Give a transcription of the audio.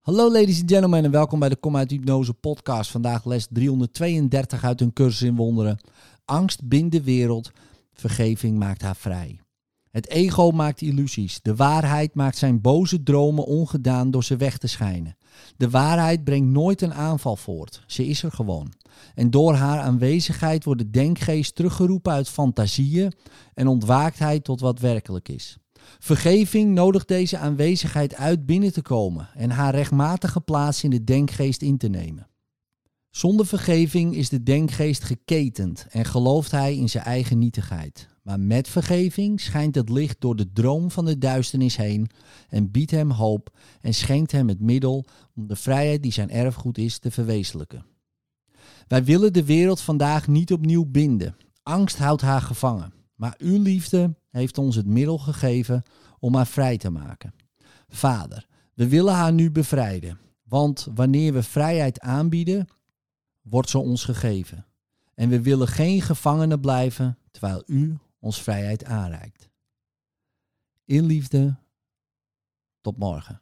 Hallo ladies and gentlemen en welkom bij de Kom uit Hypnose podcast. Vandaag les 332 uit een cursus in wonderen. Angst bindt de wereld, vergeving maakt haar vrij. Het ego maakt illusies. De waarheid maakt zijn boze dromen ongedaan door ze weg te schijnen. De waarheid brengt nooit een aanval voort. Ze is er gewoon. En door haar aanwezigheid wordt de denkgeest teruggeroepen uit fantasieën en ontwaakt hij tot wat werkelijk is. Vergeving nodigt deze aanwezigheid uit binnen te komen en haar rechtmatige plaats in de denkgeest in te nemen. Zonder vergeving is de denkgeest geketend en gelooft hij in zijn eigen nietigheid. Maar met vergeving schijnt het licht door de droom van de duisternis heen en biedt hem hoop en schenkt hem het middel om de vrijheid die zijn erfgoed is te verwezenlijken. Wij willen de wereld vandaag niet opnieuw binden. Angst houdt haar gevangen. Maar uw liefde heeft ons het middel gegeven om haar vrij te maken. Vader, we willen haar nu bevrijden. Want wanneer we vrijheid aanbieden, wordt ze ons gegeven. En we willen geen gevangenen blijven terwijl u ons vrijheid aanreikt. In liefde, tot morgen.